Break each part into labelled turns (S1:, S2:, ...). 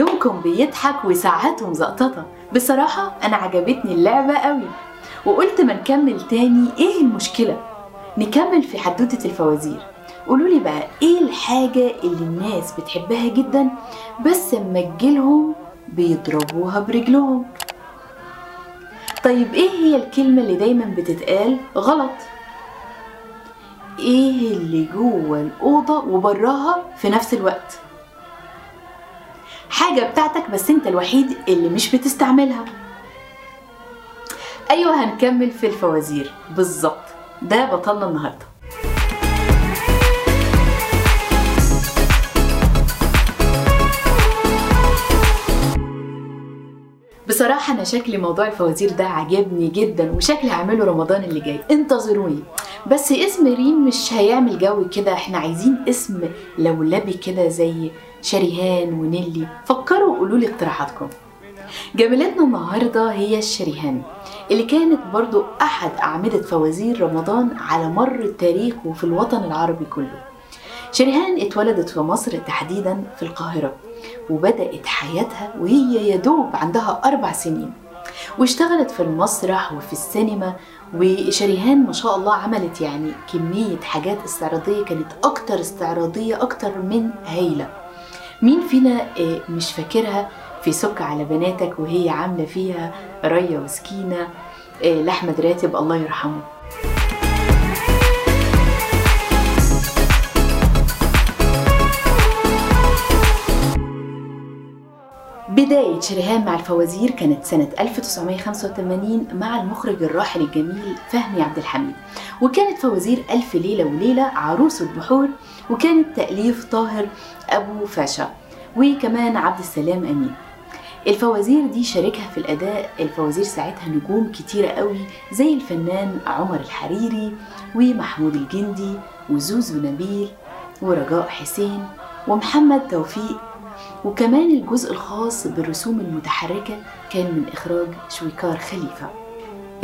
S1: ويضحك وساعاته مزقططة بصراحة أنا عجبتني اللعبة قوي. وقلت ما نكمل تاني. إيه المشكلة؟ نكمل في حدوتة الفوازير. قولوا لي بقى إيه الحاجة اللي الناس بتحبها جدا بس لما تجيلهم بيضربوها برجلهم؟ طيب إيه هي الكلمة اللي دايما بتتقال؟ غلط. إيه اللي جوه الأوضة وبراها في نفس الوقت؟ حاجة بتاعتك بس أنت الوحيد اللي مش بتستعملها. أيوه هنكمل في الفوازير. بالظبط. ده بطلنا النهارده. بصراحة أنا شكل موضوع الفوازير ده عجبني جدا وشكلي هعمله رمضان اللي جاي. انتظروني. بس اسم ريم مش هيعمل جو كده. إحنا عايزين اسم لولبي كده زي شريهان ونيلي. فكروا وقولوا لي اقتراحاتكم. جميلتنا النهاردة هي الشريهان اللي كانت برضو أحد أعمدة فوازير رمضان على مر التاريخ وفي الوطن العربي كله. شريهان اتولدت في مصر تحديدا في القاهرة. وبدأت حياتها وهي يدوب عندها أربع سنين. واشتغلت في المسرح وفي السينما وشريهان ما شاء الله عملت يعني كمية حاجات استعراضية كانت أكتر استعراضية أكتر من هايلة. مين فينا آه، مش فاكرها؟ في سك على بناتك وهي عاملة فيها ريا وسكينة آه، لأحمد راتب الله يرحمه. بداية شريهان مع الفوازير كانت سنة 1985 مع المخرج الراحل الجميل فهمي عبد الحميد. وكانت فوازير ألف ليلة وليلة عروس البحور وكانت تأليف طاهر أبو فاشا وكمان عبد السلام أمين. الفوازير دي شاركها في الأداء الفوازير ساعتها نجوم كتيرة قوي زي الفنان عمر الحريري ومحمود الجندي وزوزو نبيل ورجاء حسين ومحمد توفيق وكمان الجزء الخاص بالرسوم المتحركة كان من إخراج شويكار خليفة.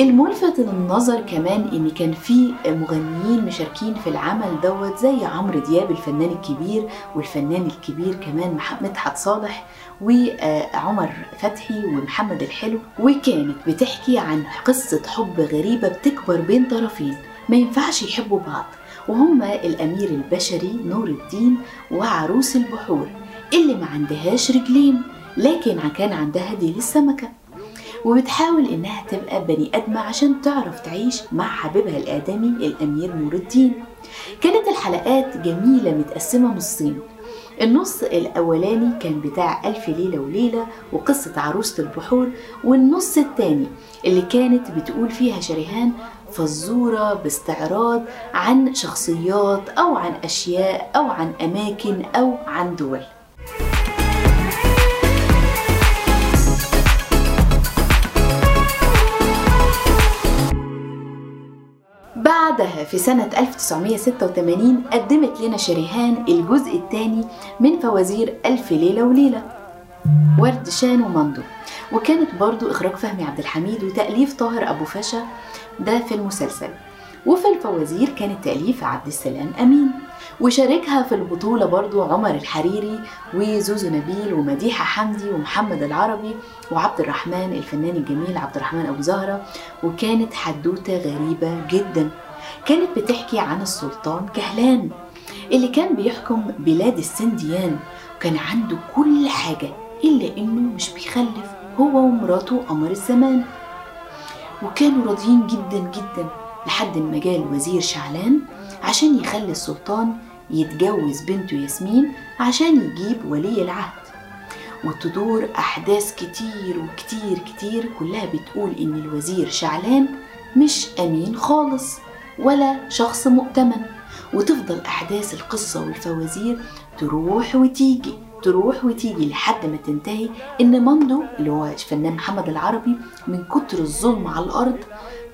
S1: الملفت للنظر كمان إن كان في مغنيين مشاركين في العمل دوت زي عمرو دياب الفنان الكبير والفنان الكبير كمان مدحت صالح وعمر فتحي ومحمد الحلو. وكانت بتحكي عن قصة حب غريبة بتكبر بين طرفين ما ينفعش يحبوا بعض. وهما الأمير البشري نور الدين وعروس البحور. اللي ما عندهاش رجلين لكن كان عندها ديل السمكة. وبتحاول إنها تبقى بني آدمة عشان تعرف تعيش مع حبيبها الآدمي الأمير نور الدين. كانت الحلقات جميلة متقسمة نصين. النص الأولاني كان بتاع ألف ليلة وليلة وقصة عروسة البحور والنص التاني اللي كانت بتقول فيها شريهان فزورة باستعراض عن شخصيات أو عن أشياء أو عن أماكن أو عن دول. بعدها في سنة 1986 قدمت لنا شريهان الجزء الثاني من فوازير ألف ليلة وليلة. ورد شان ومندو وكانت برضو إخراج فهمي عبد الحميد وتأليف طاهر أبو فاشا ده في المسلسل. وفي الفوازير كانت تأليف عبد السلام أمين. وشاركها في البطولة برضو عمر الحريري وزوزو نبيل ومديحة حمدي ومحمد العربي وعبد الرحمن الفنان الجميل عبد الرحمن أبو زهرة. وكانت حدوتة غريبة جدا. كانت بتحكي عن السلطان كهلان اللي كان بيحكم بلاد السنديان وكان عنده كل حاجة إلا إنه مش بيخلف هو ومراته قمر الزمان. وكانوا راضيين جدا جدا لحد ما جه الوزير شعلان عشان يخلي السلطان يتجوز بنته ياسمين عشان يجيب ولي العهد. وتدور أحداث كتير وكتير كتير كلها بتقول إن الوزير شعلان مش أمين خالص. ولا شخص مؤتمن. وتفضل أحداث القصة والفوازير تروح وتيجي تروح وتيجي لحد ما تنتهي. إن مندو اللي هو الفنان محمد العربي من كتر الظلم على الأرض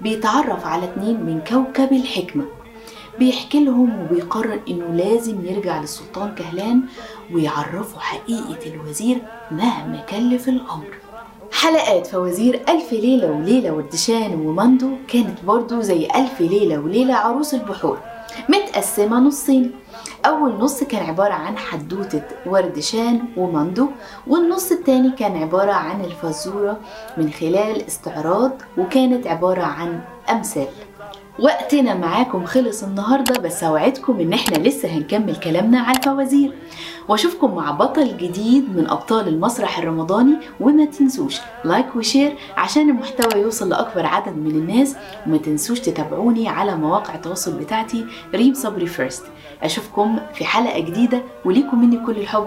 S1: بيتعرف على اتنين من كوكب الحكمة. بيحكي لهم وبيقرر إنه لازم يرجع للسلطان كهلان ويعرفوا حقيقة الوزير مهما كلف الأمر. حلقات فوازير ألف ليلة وليلة والدشان ومندو كانت برضو زي ألف ليلة وليلة عروس البحور. متقسمة نصين. أول نص كان عبارة عن حدوتة وردشان وماندو والنص التاني كان عبارة عن الفزورة من خلال استعراض وكانت عبارة عن أمثال. وقتنا معاكم خلص النهاردة بس أوعدكم إن إحنا لسه هنكمل كلامنا على الفوازير. وأشوفكم مع بطل جديد من أبطال المسرح الرمضاني وما تنسوش like و share عشان المحتوى يوصل لأكبر عدد من الناس. وما تنسوش تتابعوني على مواقع التواصل بتاعتي ريم صبري First أشوفكم في حلقة جديدة وليكم مني كل الحب.